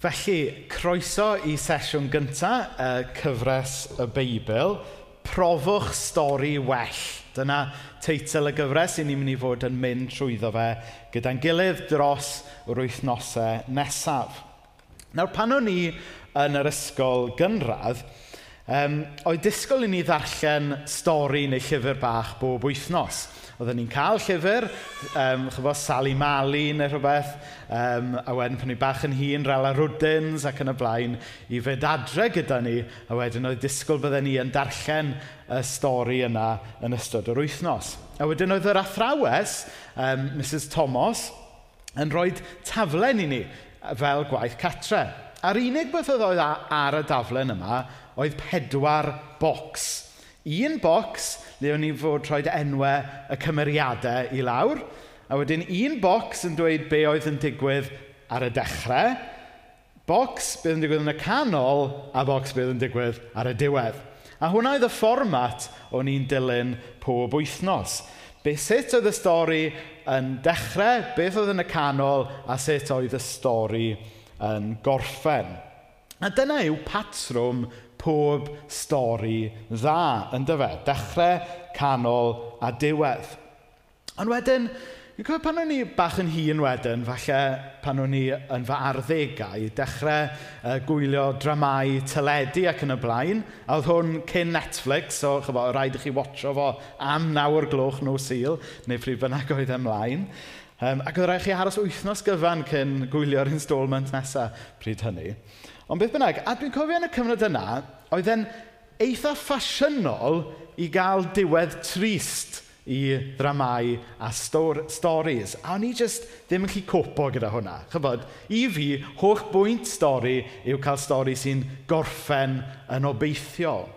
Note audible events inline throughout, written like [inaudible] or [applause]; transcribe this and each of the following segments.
Felly, croeso i sesiwn gyntaf, y cyfres y Beibl, Profwch Stori Well. Dyna teitl y gyfres i ni'n mynd i fod yn mynd trwyddo fe gyda'n gilydd dros yr wythnosau nesaf. Nawr, pan o'n i yn yr ysgol gynradd, um, oedd disgwyl i ni ddarllen stori neu llyfr bach bob wythnos. Oedden ni'n cael llyfr, um, chyfo Sally Mali neu rhywbeth, um, a wedyn pan ni bach yn hun, Rala Rwdins ac yn y blaen, i fyd adre gyda ni, a wedyn oedd disgwyl bydden ni yn darllen y stori yna yn ystod yr wythnos. A wedyn oedd yr athrawes, um, Mrs Thomas, yn rhoi taflen i ni fel gwaith catre. A'r unig beth oedd oedd ar y daflen yma oedd pedwar bocs. Un bocs le o'n i fod rhoi enwau y cymeriadau i lawr. A wedyn un bocs yn dweud be oedd yn digwydd ar y dechrau, bocs bydd yn digwydd yn y canol, a bocs bydd yn digwydd ar y diwedd. A hwnna oedd y fformat o'n i'n dilyn pob wythnos. Be sut oedd y stori yn dechrau, beth oedd yn y canol, a sut oedd y stori yn gorffen. A dyna yw patrwm pob stori dda, yn fe? Dechrau, canol a diwedd. Ond wedyn, Fi'n cofio pan o'n i bach yn hun wedyn, falle pan o'n i yn fy arddegau, dechrau uh, gwylio dramau teledu ac yn y blaen, a oedd hwn cyn Netflix, so chyfo, rhaid i chi watcho fo am nawr gloch no sil, neu pryd bynnag oedd ymlaen. Um, ac oedd rhaid chi aros wythnos gyfan cyn gwylio'r installment nesaf pryd hynny. Ond beth bynnag, a dwi'n cofio yn y cyfnod yna, oedd e'n eitha ffasiynol i gael diwedd trist i ddramau a stor storis. A o'n i jyst ddim yn gallu copo gyda hwnna. Chybod, i fi, holl bwynt stori yw cael stori sy'n gorffen yn obeithiol.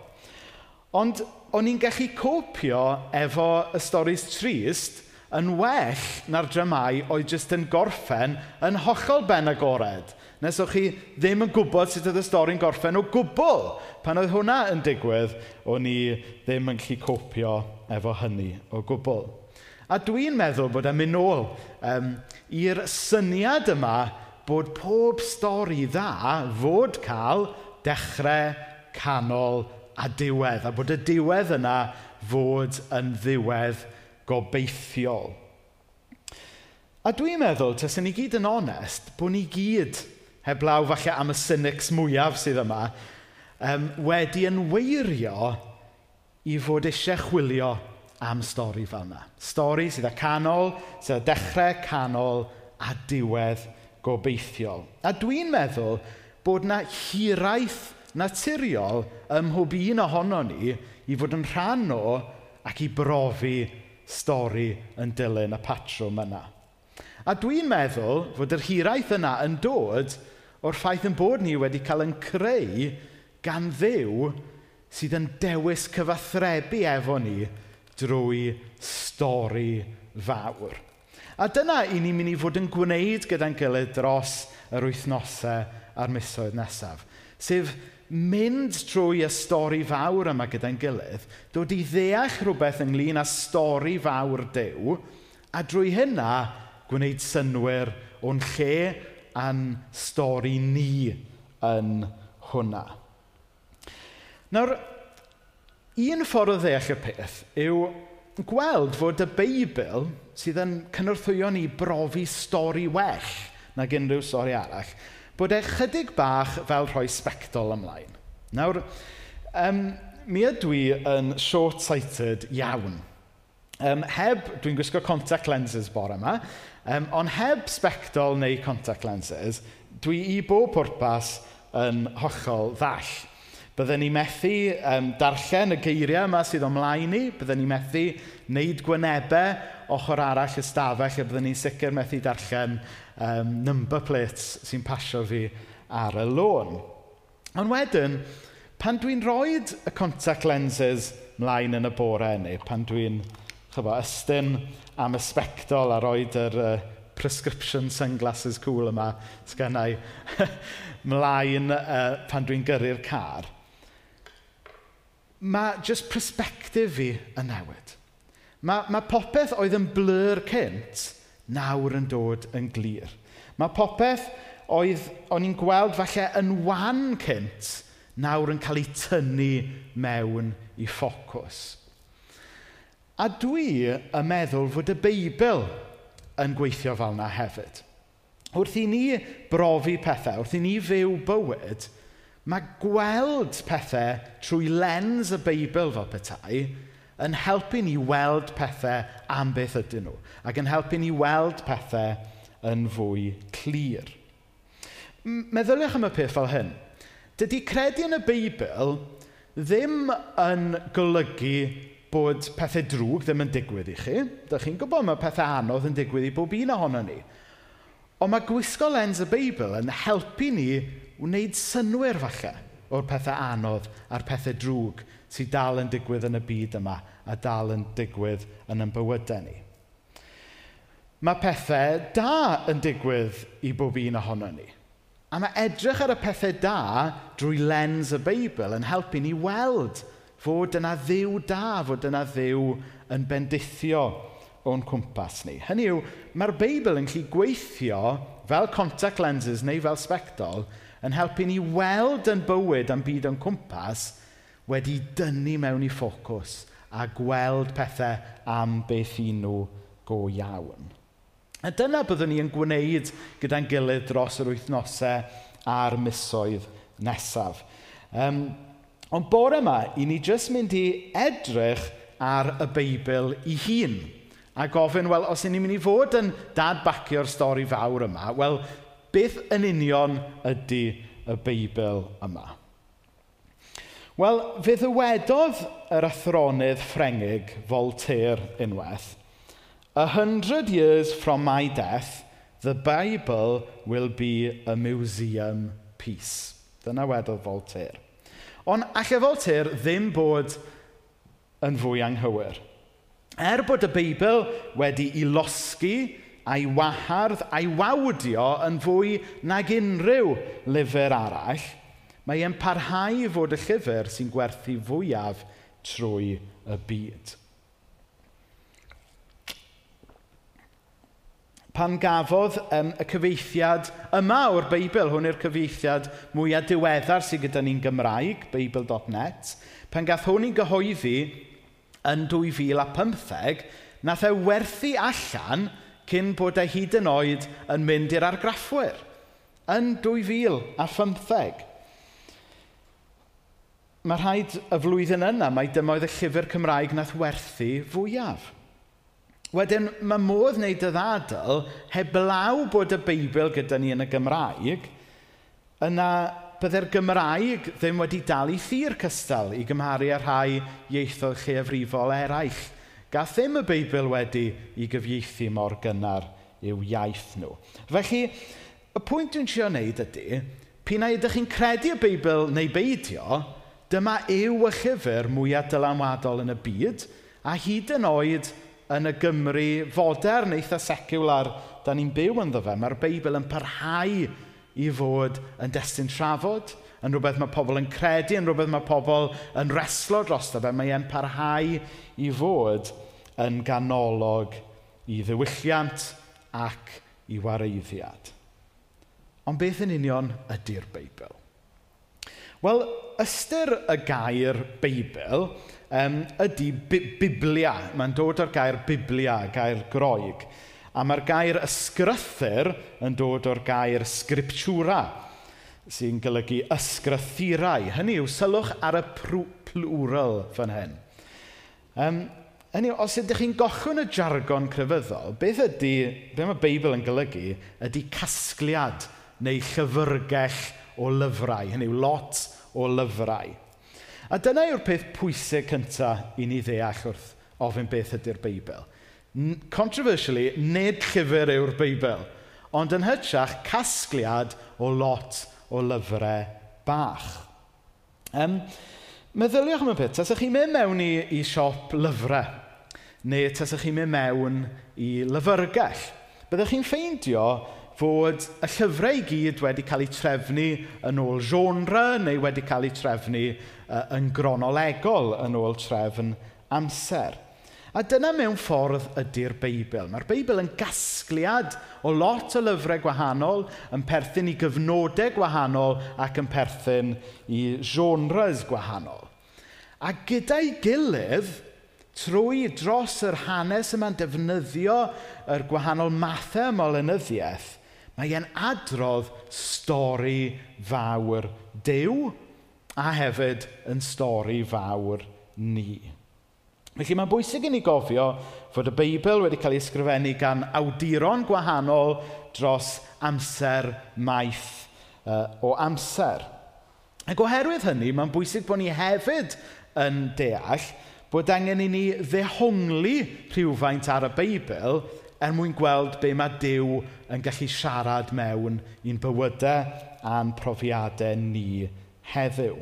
Ond o'n i'n gallu copio efo y storis trist yn well na'r dramau oedd jyst yn gorffen yn hollol ben agored Nes o'ch chi ddim yn gwybod sut oedd y stori'n gorffen o gwbl. Pan oedd hwnna yn digwydd, o'n i ddim yn gallu copio efo hynny o gwbl. A dwi'n meddwl bod e'n mynd nôl um, i'r syniad yma bod pob stori dda fod cael dechrau, canol a diwedd. A bod y diwedd yna fod yn ddiwedd gobeithiol. A dwi'n meddwl, tas ni gyd yn onest, bod ni gyd heblaw falle am y cynics mwyaf sydd yma, um, wedi yn weirio i fod eisiau chwilio am stori fel yna. Stori sydd â canol, sydd â dechrau canol a diwedd gobeithiol. A dwi'n meddwl bod yna hiraeth naturiol ym mhob un ohono ni i fod yn rhan o ac i brofi stori yn dilyn y patrwm yna. A dwi'n meddwl fod yr hiraeth yna yn dod o'r ffaith yn bod ni wedi cael yn creu gan ddew sydd yn dewis cyfathrebu efo ni drwy stori fawr. A dyna i ni'n mynd i fod yn gwneud gyda'n gilydd dros yr wythnosau a'r misoedd nesaf. Sef mynd trwy y stori fawr yma gyda'n gilydd, dod i ddeall rhywbeth ynglyn â stori fawr dew, a drwy hynna gwneud synwyr o'n lle a'n stori ni yn hwnna. Nawr, un ffordd o ddeall y peth yw gweld fod y Beibl sydd yn cynorthwyo ni brofi stori well nag unrhyw stori arall, bod e chydig bach fel rhoi sbectol ymlaen. Nawr, um, mi ydw i yn short-sighted iawn. Um, heb, dwi'n gwisgo contact lenses bore yma, Um, ond heb sbectol neu contact lenses, dwi i bob pwrpas yn hollol ddall. Byddwn ni methu um, darllen y geiriau yma sydd ymlaen ni, byddwn ni methu wneud gwynebau ochr arall ystafell, a byddwn ni'n sicr methu darllen um, number plates sy'n pasio fi ar y lôn. Ond wedyn, pan dwi'n rhoi y contact lenses mlaen yn y bore neu pan dwi'n ystyn am y sbectol a roed yr uh, prescription sunglasses cool yma sgynna i [laughs] mlaen uh, pan dwi'n gyrru'r car. Mae just perspective fi yn newid. Mae, mae popeth oedd yn blur cynt nawr yn dod yn glir. Mae popeth oedd o'n i'n gweld falle yn wan cynt nawr yn cael ei tynnu mewn i ffocws. A dwi yn meddwl fod y Beibl yn gweithio fel yna hefyd. Wrth i ni brofi pethau, wrth i ni fyw bywyd, mae gweld pethau trwy lens y Beibl fel petai yn helpu ni weld pethau am beth ydyn nhw, ac yn helpu ni weld pethau yn fwy clir. Meddyliwch am y peth fel hyn. Dydy credu yn y Beibl ddim yn golygu bod pethau drwg ddim yn digwydd i chi. Da chi'n gwybod mae pethau anodd yn digwydd i bob un ohono ni. Ond mae gwisgo lens y Beibl yn helpu ni wneud synwyr falle o'r pethau anodd a'r pethau drwg sydd dal yn digwydd yn y byd yma a dal yn digwydd yn ein bywydau ni. Mae pethau da yn digwydd i bob un ohono ni. A mae edrych ar y pethau da drwy lens y Beibl yn helpu ni weld Fod yna ddiw da, fod yna ddiw yn bendithio o'n cwmpas ni. Hynny yw, mae'r Beibl yn gallu gweithio fel contact lenses neu fel sbectol yn helpu ni weld yn bywyd am byd o'n cwmpas wedi dynnu mewn i ffocws a gweld pethau am beth i nhw go iawn. A dyna byddwn ni yn gwneud gyda'n gilydd dros yr wythnosau a'r misoedd nesaf. Um, Ond bore yma, i ni jyst mynd i edrych ar y Beibl i hun a gofyn, wel, os ni'n mynd i fod yn dadbacio'r stori fawr yma, wel, beth yn union ydy y Beibl yma? Wel, fe ddywedodd yr athronydd Ffrengig, Voltaire unwaith, A hundred years from my death, the Bible will be a museum piece. Dyna wedodd Voltaire. Ond allai fel Tyr ddim bod yn fwy anghywir. Er bod y Beibl wedi i losgu a'i wahardd a'i wawdio yn fwy nag unrhyw lyfr arall, mae e'n parhau fod y llyfr sy'n gwerthu fwyaf trwy y byd. pan gafodd um, y cyfeithiad yma o'r Beibl, hwn yw'r cyfeithiad mwyaf diweddar sydd gyda ni'n Gymraeg, Beibl.net, pan gath hwn i'n gyhoeddi yn 2015, nath e werthu allan cyn bod e hyd yn oed yn mynd i'r argraffwyr. Yn 2015. Mae rhaid y flwyddyn yna, mae dyma oedd y llyfr Cymraeg nath werthu fwyaf. Wedyn, mae modd wneud y ddadl heblaw bod y Beibl gyda ni yn y Gymraeg, yna byddai'r Gymraeg ddim wedi dal i thir cystal i gymharu â rhai ieithoedd lleiafrifol eraill. Gath ddim y Beibl wedi i gyfieithu mor gynnar i'w iaith nhw. Felly, y pwynt dwi'n siarad wneud ydy, Pinnau ydych chi'n credu y Beibl neu beidio, dyma yw y llyfr mwyaf dylanwadol yn y byd, a hyd yn oed yn y Gymru fodern eitha seciwlar da ni'n byw ynddo fe. Mae'r Beibl yn parhau i fod yn destun trafod, yn rhywbeth mae pobl yn credu, yn rhywbeth mae pobl yn reslo dros fe. Mae e'n parhau i fod yn ganolog i ddiwylliant ac i wareiddiad. Ond beth yn union ydy'r Beibl? Wel, ystyr y gair Beibl um, ydy bi Biblia. Mae'n dod o'r gair Biblia, gair groeg. A mae'r gair ysgrythyr yn dod o'r gair sgriptiwra, sy'n golygu ysgrythurau. Hynny yw, sylwch ar y plural fan hyn. Um, hynny yw, os ydych chi'n gochwn y jargon crefyddol, beth ydy, beth mae Beibl yn golygu, ydy casgliad neu llyfrgell o lyfrau. Hynny yw, lot o lyfrau. A dyna yw'r peth pwysig cynta i ni ddeall wrth ofyn beth ydy'r Beibl. Controversially, nid llyfr yw'r Beibl, ond yn hytrach casgliad o lot o lyfrau bach. Um, meddyliwch am y peth, tasach chi'n mynd mewn i, i siop lyfrau, neu tasach chi'n mynd mewn i lyfrgell, byddwch chi'n ffeindio fod y llyfrau i gyd wedi cael eu trefnu yn ôl genre neu wedi cael eu trefnu uh, yn gronolegol yn ôl trefn amser. A dyna mewn ffordd ydy'r Beibl. Mae'r Beibl yn gasgliad o lot o lyfrau gwahanol, yn perthyn i gyfnodau gwahanol ac yn perthyn i genres gwahanol. A gyda'i gilydd, trwy dros yr hanes yma'n defnyddio yr gwahanol mathau ymolynyddiaeth, Mae e'n adrodd stori fawr dew a hefyd yn stori fawr ni. Felly mae'n bwysig i ni gofio fod y Beibl wedi cael ei ysgrifennu gan awduron gwahanol dros amser maith uh, o amser. Ac oherwydd hynny, mae'n bwysig bod ni hefyd yn deall bod angen i ni ddehongli rhywfaint ar y Beibl er mwyn gweld be mae Dyw yn gallu siarad mewn i'n bywydau a'n profiadau ni heddiw.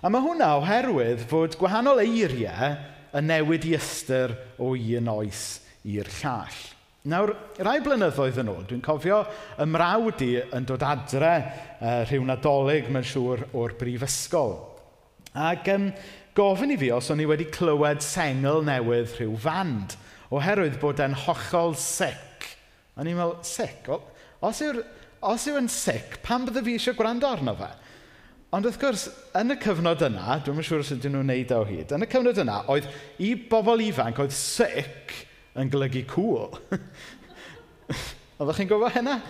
A mae hwnna oherwydd fod gwahanol eiriau yn newid i ystyr o un oes i'r llall. Nawr, rai blynyddoedd yn ôl, dwi'n cofio y mrawd i yn dod adre uh, rhyw nadolig, mae'n siŵr, o'r brifysgol. Ac um, gofyn i fi os o'n i wedi clywed sengl newydd rhyw fand – oherwydd bod e'n hollol sic. A ni'n meddwl, sic? Wel, os, yw'r, os yw sic, pam bydde fi eisiau gwrando arno fe? Ond wrth gwrs, yn y cyfnod yna, dwi'n yn siŵr os ydyn nhw'n neud o hyd, yn y cyfnod yna, oedd i bobl ifanc, oedd sic yn golygu cool. [laughs] Oeddech chi'n gwybod hynna?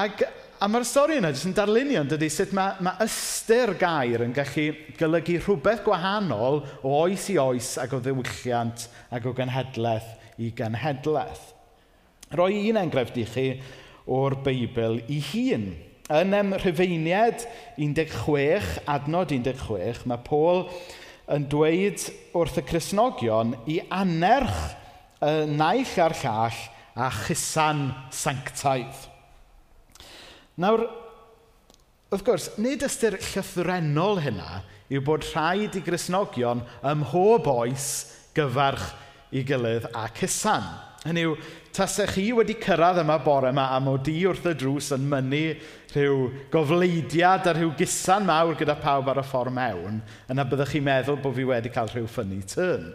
Ac A mae'r stori yna jyst yn darlunio, dydy, sut mae, mae ystyr gair yn gallu golygu rhywbeth gwahanol o oes i oes ac o ddiwylliant ac o genhedlaeth i genhedlaeth. Roi un enghraifft i chi o'r Beibl i hun. Yn em Rhyfeiniad 16, adnod 16, mae Paul yn dweud wrth y Cresnogion i anerch y naill a'r llall a chusan sanctaidd. Nawr, wrth gwrs, nid ystyr llythrenol hynna yw bod rhaid i Grisnogion ym mhob oes gyfarch i gilydd a cysan. Hynny yw, tasech chi wedi cyrraedd yma bore yma am o di wrth y drws yn mynnu rhyw gofleidiad a rhyw gusan mawr gyda pawb ar y ffordd mewn, yna byddwch chi'n meddwl bod fi wedi cael rhyw ffynnu turn.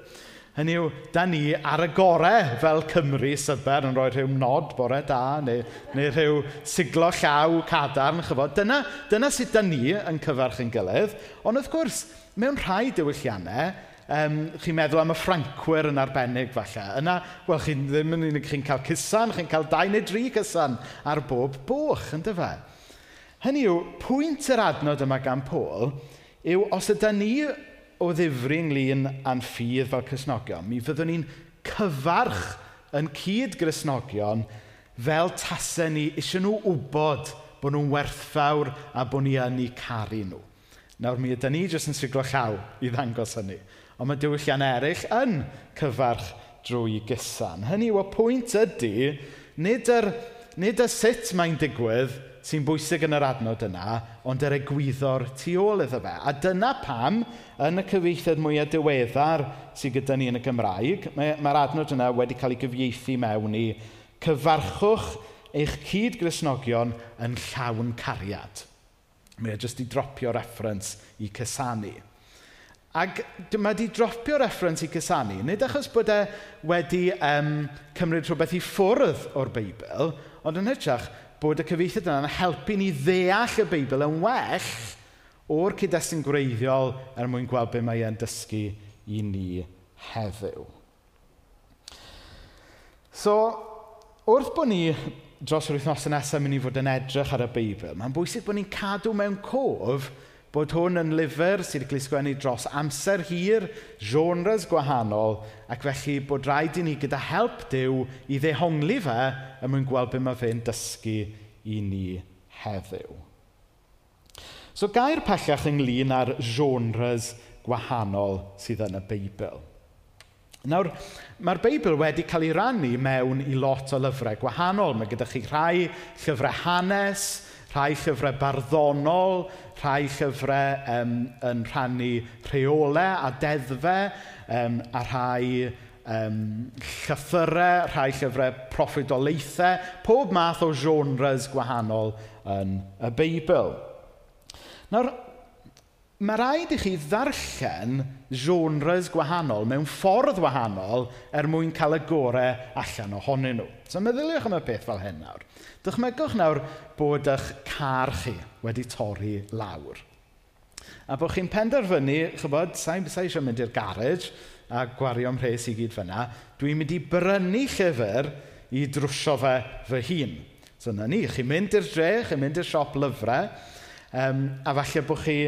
Hynny yw, da ni ar y gorau fel Cymru syber yn rhoi rhyw nod bore da neu, neu rhyw siglo llaw cadarn, chyfod. Dyna, dyna sut da ni yn cyfarch yn gilydd. Ond wrth gwrs, mewn rhai diwylliannau, um, chi'n meddwl am y Ffrancwyr yn arbennig falle. Yna, wel, chi'n ddim yn unig chi'n cael cysan, chi'n cael dau neu dri cysan ar bob boch, yn dyfa. Hynny yw, pwynt yr adnod yma gan Pôl yw os ydy ni o ddifri ynglyn â'n ffydd fel Cresnogion, mi fyddwn ni'n cyfarch yn cyd Gresnogion fel tasau ni eisiau nhw wybod bod nhw'n werthfawr a bod ni yn eu caru nhw. Nawr mi ydyn ni jyst yn siglo llaw i ddangos hynny. Ond mae diwyllian eraill yn cyfarch drwy gysan. Hynny yw, y pwynt ydy, nid yr er Nid y sut mae'n digwydd sy'n bwysig yn yr adnod yna, ond er yr egwyddor tu ôl iddo fe. A dyna pam, yn y cyfeithiad mwyaf diweddar sydd gyda ni yn y Gymraeg, mae'r ma adnod yna wedi cael ei gyfieithu mewn i cyfarchwch eich cyd-grisnogion yn llawn cariad. Mae e jyst i dropio reference i cysanu. Ac mae wedi dropio reference i cysanu, nid achos bod e wedi um, cymryd rhywbeth i ffwrdd o'r Beibl, Ond yn hytrach bod y cyfeithiad yna yn helpu ni ddeall y Beibl yn well o'r cyd-destun gwreiddiol er mwyn gweld beth mae e'n dysgu i ni heddiw. So, wrth bod ni dros yr wythnosau nesaf mynd i fod yn edrych ar y Beibl, mae'n bwysig bod ni'n cadw mewn cof bod hwn yn lyfr sydd wedi sgwennu dros amser hir, genres gwahanol, ac felly bod rhaid i ni gyda help Dyw i ddehongli fe ym mwyn gweld beth mae fe'n dysgu i ni heddiw. So gair pellach ynglyn â'r genres gwahanol sydd yn y Beibl. Nawr, mae'r Beibl wedi cael ei rannu mewn i lot o lyfrau gwahanol. Mae gyda chi rhai llyfrau hanes, Rhai llyfrau barddonol, rhai llyfrau um, yn rhannu rheolau a deddfau, um, a rhai um, llythyrau, rhai llyfrau proffidolaethau, pob math o genres gwahanol yn y Beibl. Nawr, mae rhaid i chi ddarllen genres gwahanol mewn ffordd wahanol er mwyn cael y gorau allan ohonyn nhw. So meddyliwch am y peth fel hyn nawr. Dychmygwch nawr bod eich car chi wedi torri lawr. A bod chi'n penderfynu, chybod, sa'n sa eisiau mynd i'r garage a gwario am rhes i gyd fyna, dwi'n mynd i brynu llyfr i drwsio fe fy hun. So na ni, chi'n mynd i'r dre, chi'n mynd i'r siop lyfrau, um, a falle bod chi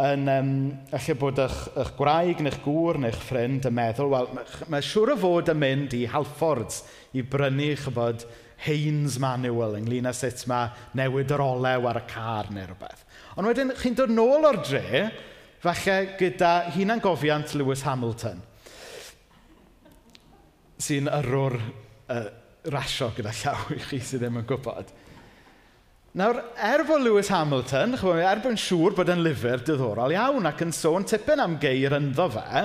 yn um, Alle bod eich eich gwraig neu'ch gŵr neu'ch ffrind yn meddwl, wel, mae, mae siŵr o fod yn mynd i Halfords i brynu, chybod Haynes Manual ynglyn â sut mae newid yr olew ar y car neu rhywbeth. Ond wedyn, chi'n dod nôl o'r dre, falle gyda hunan gofiant Lewis Hamilton, sy'n yrwr uh, rasio gyda llaw i chi sydd ddim yn gwybod. Nawr, er fod Lewis Hamilton, chwbw, er bod yn siŵr bod yn lyfr diddorol iawn ac yn sôn tipyn am geir ynddo fe,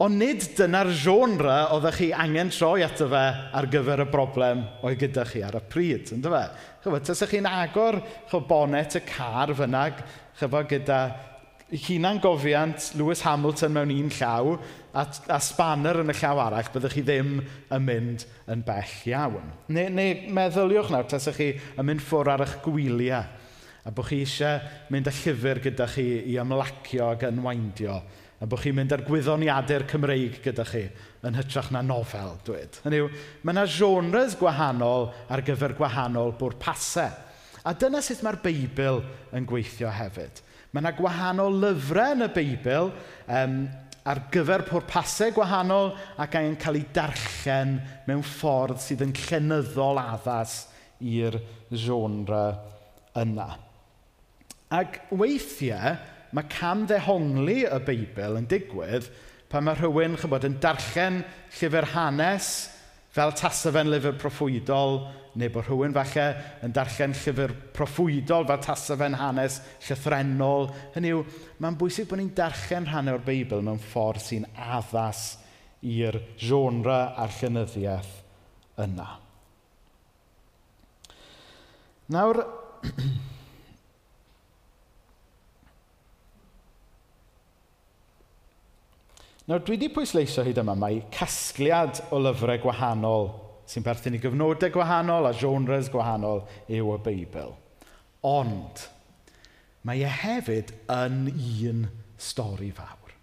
ond nid dyna'r genre oeddech chi angen troi ato fe ar gyfer y broblem oedd gyda chi ar y pryd, ynddo fe? Chwbw, tasach chi'n agor chwbw, bonet y car fyna, chyfo gyda hunan gofiant Lewis Hamilton mewn un llaw a, a spanner yn y llaw arall, byddwch chi ddim yn mynd yn bell iawn. Neu, neu meddyliwch nawr, tasach chi yn mynd ffwr ar eich gwyliau a bod chi eisiau mynd â llyfr gyda chi i ymlacio ac ynwaindio a bod chi'n mynd ar gwyddoniadau'r Cymreig gyda chi yn hytrach na nofel, dweud. Hynny yw, mae yna genres gwahanol ar gyfer gwahanol bwrpasau. A dyna sut mae'r Beibl yn gweithio hefyd. Mae yna gwahanol lyfrau yn y Beibl um, ar gyfer pwrpasau gwahanol ac angen cael ei darllen mewn ffordd sydd yn llenyddol addas i'r genre yna. Ac weithiau, mae camddehongli y Beibl yn digwydd pan mae rhywun chybod, yn darllen llyfr hanes Fel tasa fe'n lyfr proffwydol, neu bod rhywun falle yn darllen llyfr proffwydol fel tasa fe'n hanes llythrenol. Hynny yw, mae'n bwysig bod ni'n darllen rhan o'r Beibl mewn ffordd sy'n addas i'r genre a'r llynyddiaeth yna. Nawr, [clears throat] Nawr, dwi wedi pwysleisio hyd yma mai casgliad o lyfrau gwahanol sy'n perthyn i gyfnodau gwahanol a genres gwahanol yw y Beibl. Ond, mae e hefyd yn un stori fawr.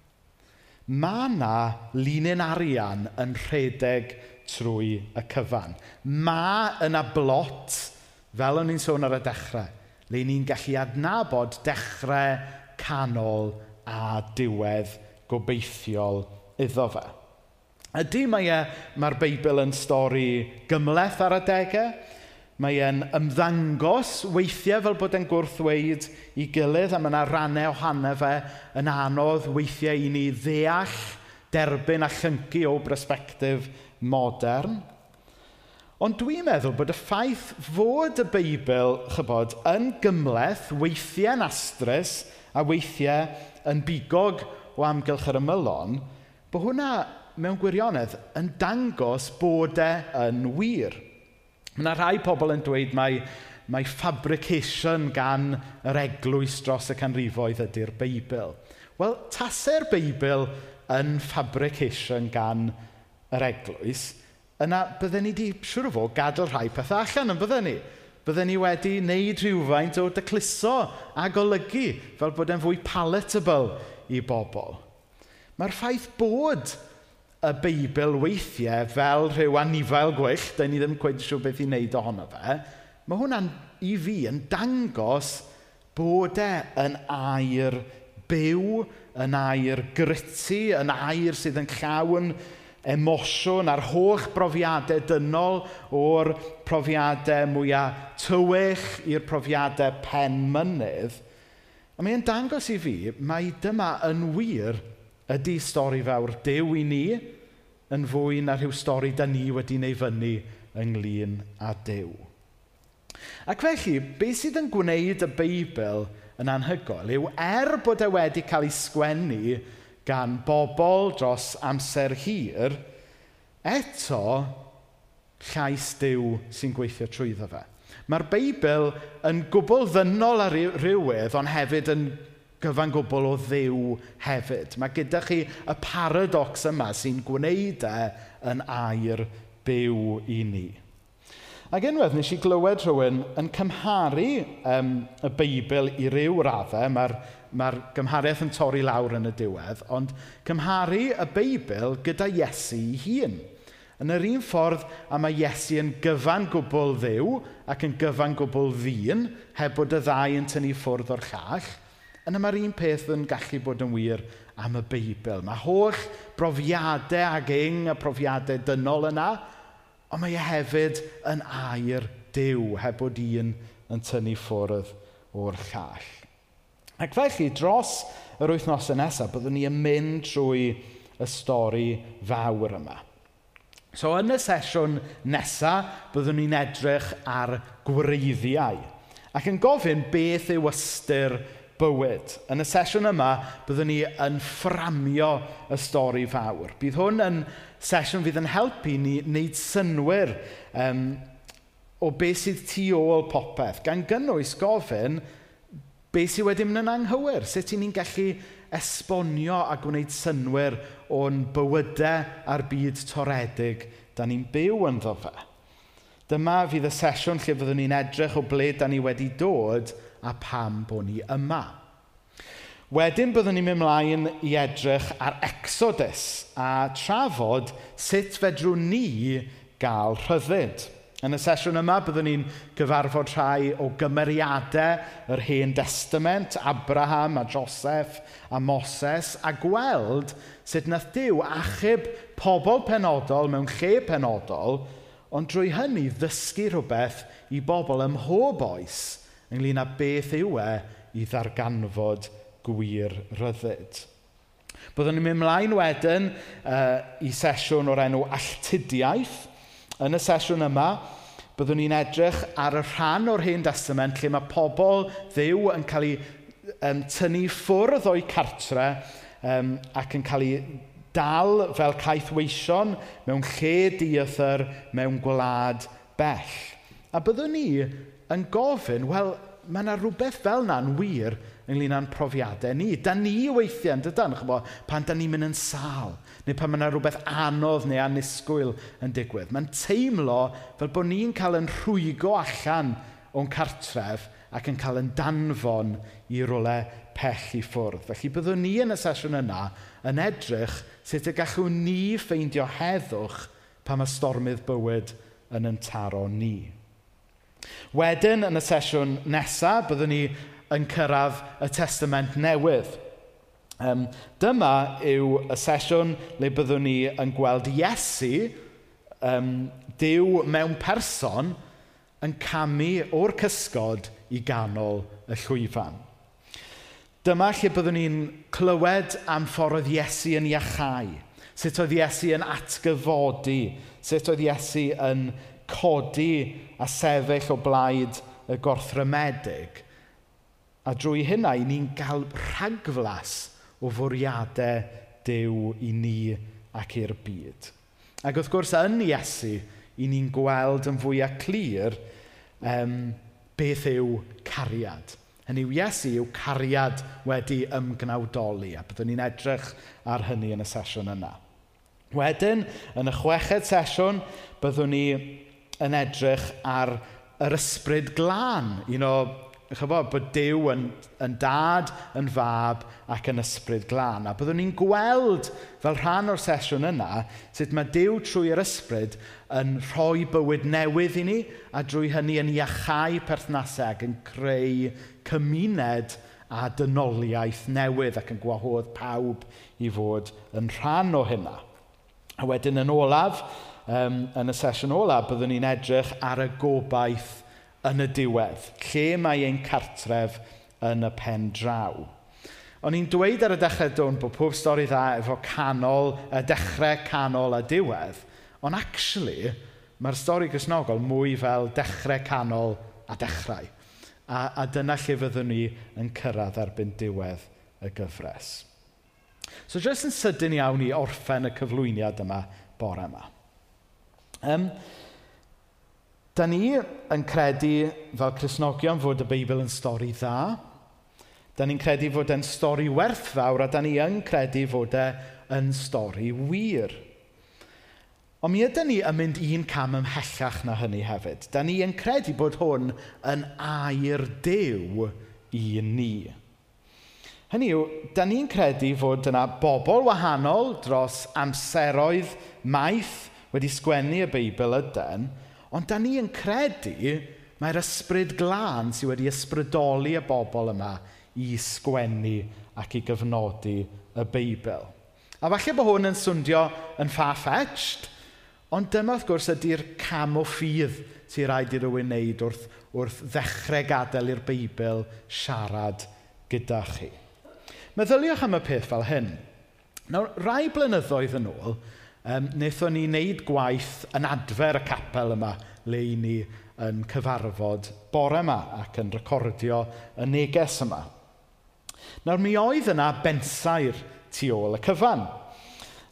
Mae yna linyn arian yn rhedeg trwy y cyfan. Mae yna blot, fel o'n i'n sôn ar y dechrau, le ni'n gallu adnabod dechrau canol a diwedd gobeithiol iddo fe. Ydy mae e, mae'r Beibl yn stori gymleth ar adegau, mae e'n ymddangos weithiau fel bod e'n gwrthweud i gilydd a mae yna rannau ohonno fe yn anodd weithiau i ni ddeall, derbyn a chyncu o brysbectif modern. Ond dwi'n meddwl bod y ffaith fod y Beibl, chybod, yn gymleth, weithiau'n astrus a weithiau yn bigog o amgylch yr ymylon, bod hwnna mewn gwirionedd yn dangos bod e yn wir. Mae yna rhai pobl yn dweud mai, mai fabrication gan yr eglwys dros y canrifoedd ydy'r Beibl. Wel, tasau'r Beibl yn fabrication gan yr eglwys, yna bydden ni wedi, siwr o fod, gadael rhai pethau allan yn bydden ni bydden ni wedi wneud rhywfaint o dycluso a golygu fel bod e'n fwy palatable i bobl. Mae'r ffaith bod y Beibl weithiau fel rhyw anifail gwyll, da ni ddim gweud siw beth i wneud ohono fe, mae hwnna'n i fi yn dangos bod e yn air byw, yn air grytu, yn air sydd yn llawn emosiwn a'r holl brofiadau dynol o'r profiadau mwyaf tywych i'r profiadau penmynydd, A mae dangos i fi mae dyma yn wir ydy stori fawr dew i ni yn fwy na rhyw stori da ni wedi wneud fyny ynglyn â dew. Ac felly, beth sydd yn gwneud y Beibl yn anhygoel yw er bod e wedi cael ei sgwennu gan bobl dros amser hir, eto llais dew sy'n gweithio trwyddo fe. Mae'r Beibl yn gwbl ddynol ar rywydd, ond hefyd yn gyfan gwbl o ddiw hefyd. Mae gyda chi y paradox yma sy'n gwneud e yn air byw i ni. Ac unwaith, nes i glywed rhywun yn cymharu um, y Beibl i ryw raddau, mae'r mae gymhariaeth yn torri lawr yn y diwedd, ond cymharu y Beibl gyda Iesu ei hun. Yn yr un ffordd a mae Iesu yn gyfan gwbl dduw ac yn gyfan gwbl ddyn, heb bod y ddau yn tynnu ffwrdd o'r llall, yna mae'r un peth yn gallu bod yn wir am y Beibl. Mae holl brofiadau ag ing a profiadau dynol yna, ond mae e hefyd yn air dew, heb bod un yn tynnu ffwrdd o'r llall. Ac felly, dros yr wythnosau nesaf, byddwn ni yn mynd trwy y stori fawr yma. So yn y sesiwn nesa, byddwn ni'n edrych ar gwreiddiau ac yn gofyn beth yw ystyr bywyd. Yn y sesiwn yma, byddwn ni yn fframio y stori fawr. Bydd hwn yn sesiwn fydd yn helpu ni wneud synwyr um, o beth sydd tu ôl popeth, gan gynnwys gofyn beth sydd wedi mynd yn anghywir, sut i ni'n gallu esbonio a gwneud synwyr o'n bywydau a'r byd toredig da ni'n byw ynddo fe. Dyma fydd y sesiwn lle fyddwn ni'n edrych o ble da ni wedi dod a pam bod ni yma. Wedyn byddwn ni'n mynd mlaen i edrych ar Exodus a trafod sut fedrwn ni gael rhyddid. Yn y sesiwn yma, byddwn ni'n gyfarfod rhai o gymeriadau yr Hen Testament, Abraham a Joseph a Moses, a gweld sut wnaeth Dyw achub pobl penodol mewn lle penodol, ond drwy hynny ddysgu rhywbeth i bobl ym mhob oes ynglyn â beth yw e i ddarganfod gwir ryddid. Byddwn ni'n mynd mlaen wedyn uh, i sesiwn o'r enw alltudiaeth, Yn y sesiwn yma, byddwn ni'n edrych ar y rhan o'r Hen Testament lle mae pobl ddiw yn cael ei um, tynnu ffwrdd o'i cartre um, ac yn cael ei dal fel caethweision mewn lle diethyr mewn gwlad bell. A byddwn ni yn gofyn, wel, mae yna rhywbeth fel na'n wir ynglyn â'n profiadau ni. Da ni weithiau yn dydan, chybo, pan da ni'n mynd yn sal, neu pan mae yna rhywbeth anodd neu anusgwyl yn digwydd. Mae'n teimlo fel bod ni'n cael yn rhwygo allan o'n cartref ac yn cael yn danfon i rolau pell i ffwrdd. Felly byddwn ni yn y sesiwn yna yn edrych sut y gallwn ni ffeindio heddwch pan mae stormydd bywyd yn yn taro ni. Wedyn, yn y sesiwn nesaf, byddwn ni yn cyrraedd y testament newydd. Um, dyma yw y sesiwn le byddwn ni yn gweld Iesu, um, Dyw mewn person, yn camu o'r cysgod i ganol y llwyfan. Dyma lle byddwn ni'n clywed am ffordd oedd Iesu yn iachau, sut oedd Iesu yn atgyfodi, sut oedd Iesu yn codi a sefyll o blaid y gorthrymedig – A drwy hynna, i ni'n cael rhagflas o fwriadau dew i ni ac i'r byd. Ac wrth gwrs, yn Iesu, i ni'n gweld yn fwyaf clir um, beth yw cariad. Hynny yw Iesu yw cariad wedi ymgnawdoli, a byddwn ni'n edrych ar hynny yn y sesiwn yna. Wedyn, yn y chweched sesiwn, byddwn ni yn edrych ar yr ysbryd glân, un o chybod, bod Dyw yn, yn dad, yn fab ac yn ysbryd glân. A byddwn ni'n gweld fel rhan o'r sesiwn yna sut mae Dyw trwy'r ysbryd yn rhoi bywyd newydd i ni a drwy hynny yn iachau perthnasau ac yn creu cymuned a dynoliaeth newydd ac yn gwahodd pawb i fod yn rhan o hynna. A wedyn yn olaf, um, yn y sesiwn olaf, byddwn ni'n edrych ar y gobaith yn y diwedd, lle mae ein cartref yn y pen draw. O'n i'n dweud ar y dechrau dwn bod pob stori dda efo canol, y dechrau canol a diwedd, ond actually, mae'r stori gysnogol mwy fel dechrau canol a dechrau. A, a dyna lle fyddwn ni yn cyrraedd erbyn diwedd y gyfres. So, jyst yn sydyn iawn i orffen y cyflwyniad yma bore yma. Um, Dan ni yn credu fel Cresnogion fod y Beibl yn stori dda. Dan ni'n credu fod e'n stori werthfawr a dan ni yn credu fod e'n stori wir. Ond mi ydyn ni yn mynd un cam ymhellach na hynny hefyd. Da ni yn credu bod hwn yn air dew i ni. Hynny yw, da ni'n credu fod yna bobl wahanol dros amseroedd maith wedi sgwennu y Beibl ydyn, Ond da ni yn credu mae'r ysbryd glân sydd wedi ysbrydoli y bobl yma i sgwennu ac i gyfnodi y Beibl. A falle bod hwn yn swndio yn far-fetched, ond dyma wrth gwrs ydy'r cam o ffydd sy'n rhaid i rywun wneud wrth, wrth ddechrau gadael i'r Beibl siarad gyda chi. Meddyliwch am y peth fel hyn. Nawr, rai blynyddoedd yn ôl, um, wnaethon ni wneud gwaith yn adfer y capel yma, le i ni yn cyfarfod bore yma ac yn recordio y neges yma. Nawr mi oedd yna bensair tu ôl y cyfan.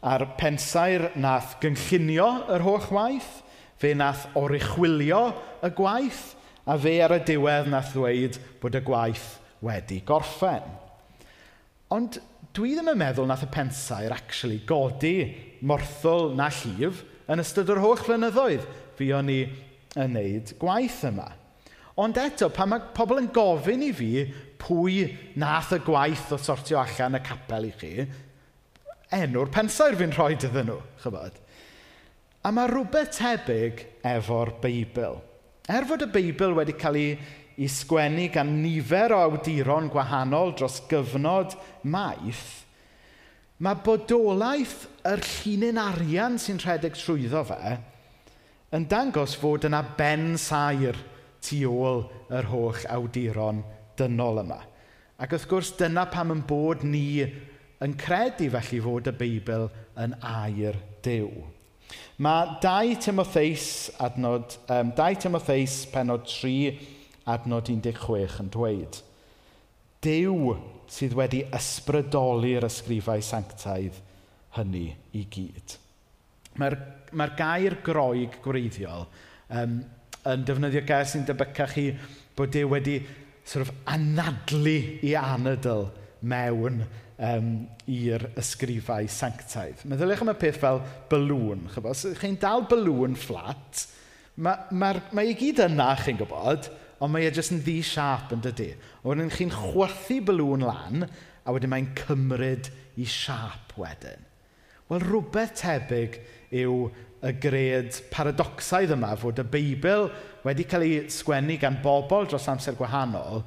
A'r pensair nath gynllunio yr holl waith, fe nath orychwilio y gwaith, a fe ar y diwedd nath ddweud bod y gwaith wedi gorffen. Ond dwi ddim yn meddwl nath y pensair actually godi morthwl na llif yn ystod yr holl flynyddoedd fuon ni yn wneud gwaith yma. Ond eto, pan mae pobl yn gofyn i fi pwy nath y gwaith o sortio allan y capel i chi, enw'r pensair fi'n rhoi iddyn nhw, chybod? A mae rhywbeth tebyg efo'r Beibl. Er fod y Beibl wedi cael ei i sgwennu gan nifer o awduron gwahanol dros gyfnod maith, mae bodolaeth yr llunin arian sy'n rhedeg trwyddo fe yn dangos fod yna ben sair tu ôl yr holl awduron dynol yma. Ac wrth gwrs, dyna pam yn bod ni yn credu felly fod y Beibl yn air dew. Mae 2 Timotheus, adnod, um, 2 Timotheus penod 3, adnod 16 yn dweud. Dyw sydd wedi ysbrydoli'r ysgrifau sanctaidd hynny i gyd. Mae'r mae gair groeg gwreiddiol um, yn defnyddio gair sy'n debycach chi bod e wedi sort of, anadlu i anadl mewn um, i'r ysgrifau sanctaidd. Meddyliwch am y peth fel balŵn. Chi'n dal balŵn fflat, mae ma, ma, ma i gyd yna, chi'n gwybod, ond mae e jyst yn ddi siap yn dydy. A wedyn chi'n chwerthu balwn lan, a wedyn mae'n cymryd i siap wedyn. Wel, rhywbeth tebyg yw y gred paradoxaidd yma fod y Beibl wedi cael ei sgwennu gan bobl dros amser gwahanol,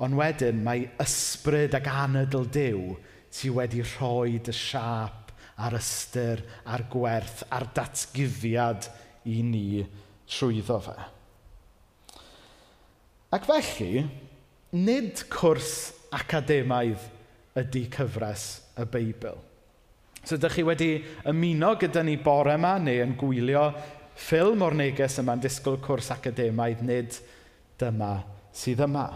ond wedyn mae ysbryd ac anadl Dyw sydd wedi rhoi dy siap a'r ystyr a'r gwerth a'r datgyfiad i ni trwyddo fe. Ac felly, nid cwrs academaidd ydy cyfres y Beibl. So, ydych chi wedi ymuno gyda ni bore yma neu yn gwylio ffilm o'r neges yma'n disgwyl cwrs academaidd, nid dyma sydd yma.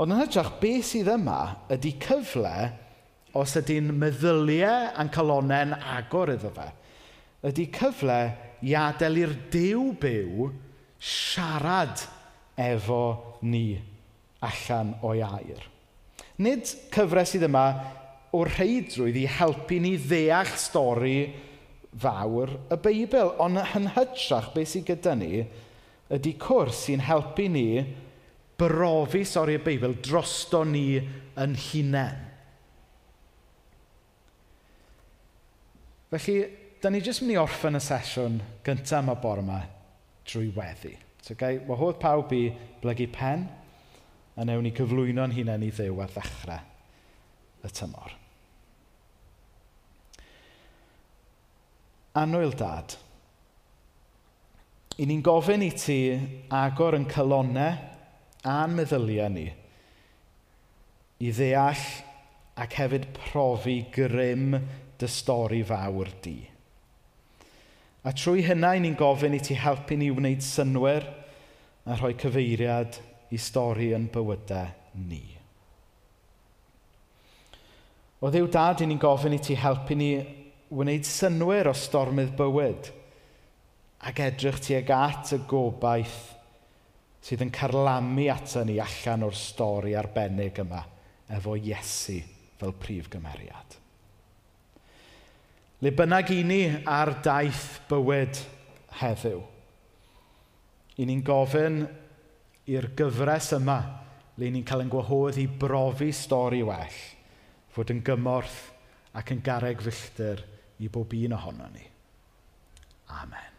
Ond yn hytrach, beth sydd yma ydy cyfle os ydy'n meddyliau a'n calonau'n agor iddo fe. Ydy cyfle i adael i'r dew byw siarad efo ni allan o'i air. Nid cyfres sydd yma o reidrwydd i helpu ni ddeall stori fawr y Beibl, ond yn hytrach beth sydd gyda ni ydy cwrs sy'n helpu ni brofi sori y Beibl drosto ni yn hunain. Felly, da ni jyst mynd i orffen y sesiwn gyntaf yma bore yma drwy weddi. So gai wahodd pawb i blygu pen a newn ni cyflwyno'n hunain i ddew ar ddechrau y tymor. Anwyl dad, i ni'n gofyn i ti agor yn calonau a'n meddyliau ni i ddeall ac hefyd profi grym dy stori fawr di. A trwy hynna, ni'n gofyn i ti helpu ni wneud synwyr a rhoi cyfeiriad i stori yn bywydau ni. O ddiw dad, i ni'n gofyn i ti helpu ni wneud synwyr o stormydd bywyd ac edrych tuag at y gobaith sydd yn carlamu ato ni allan o'r stori arbennig yma efo Iesu fel prif gymeriad. Le bynnag i ni ar daith bywyd heddiw, i ni'n gofyn i'r gyfres yma le ni'n cael ein gwahodd i brofi stori well, fod yn gymorth ac yn garreg filltir i bob un ohono ni. Amen.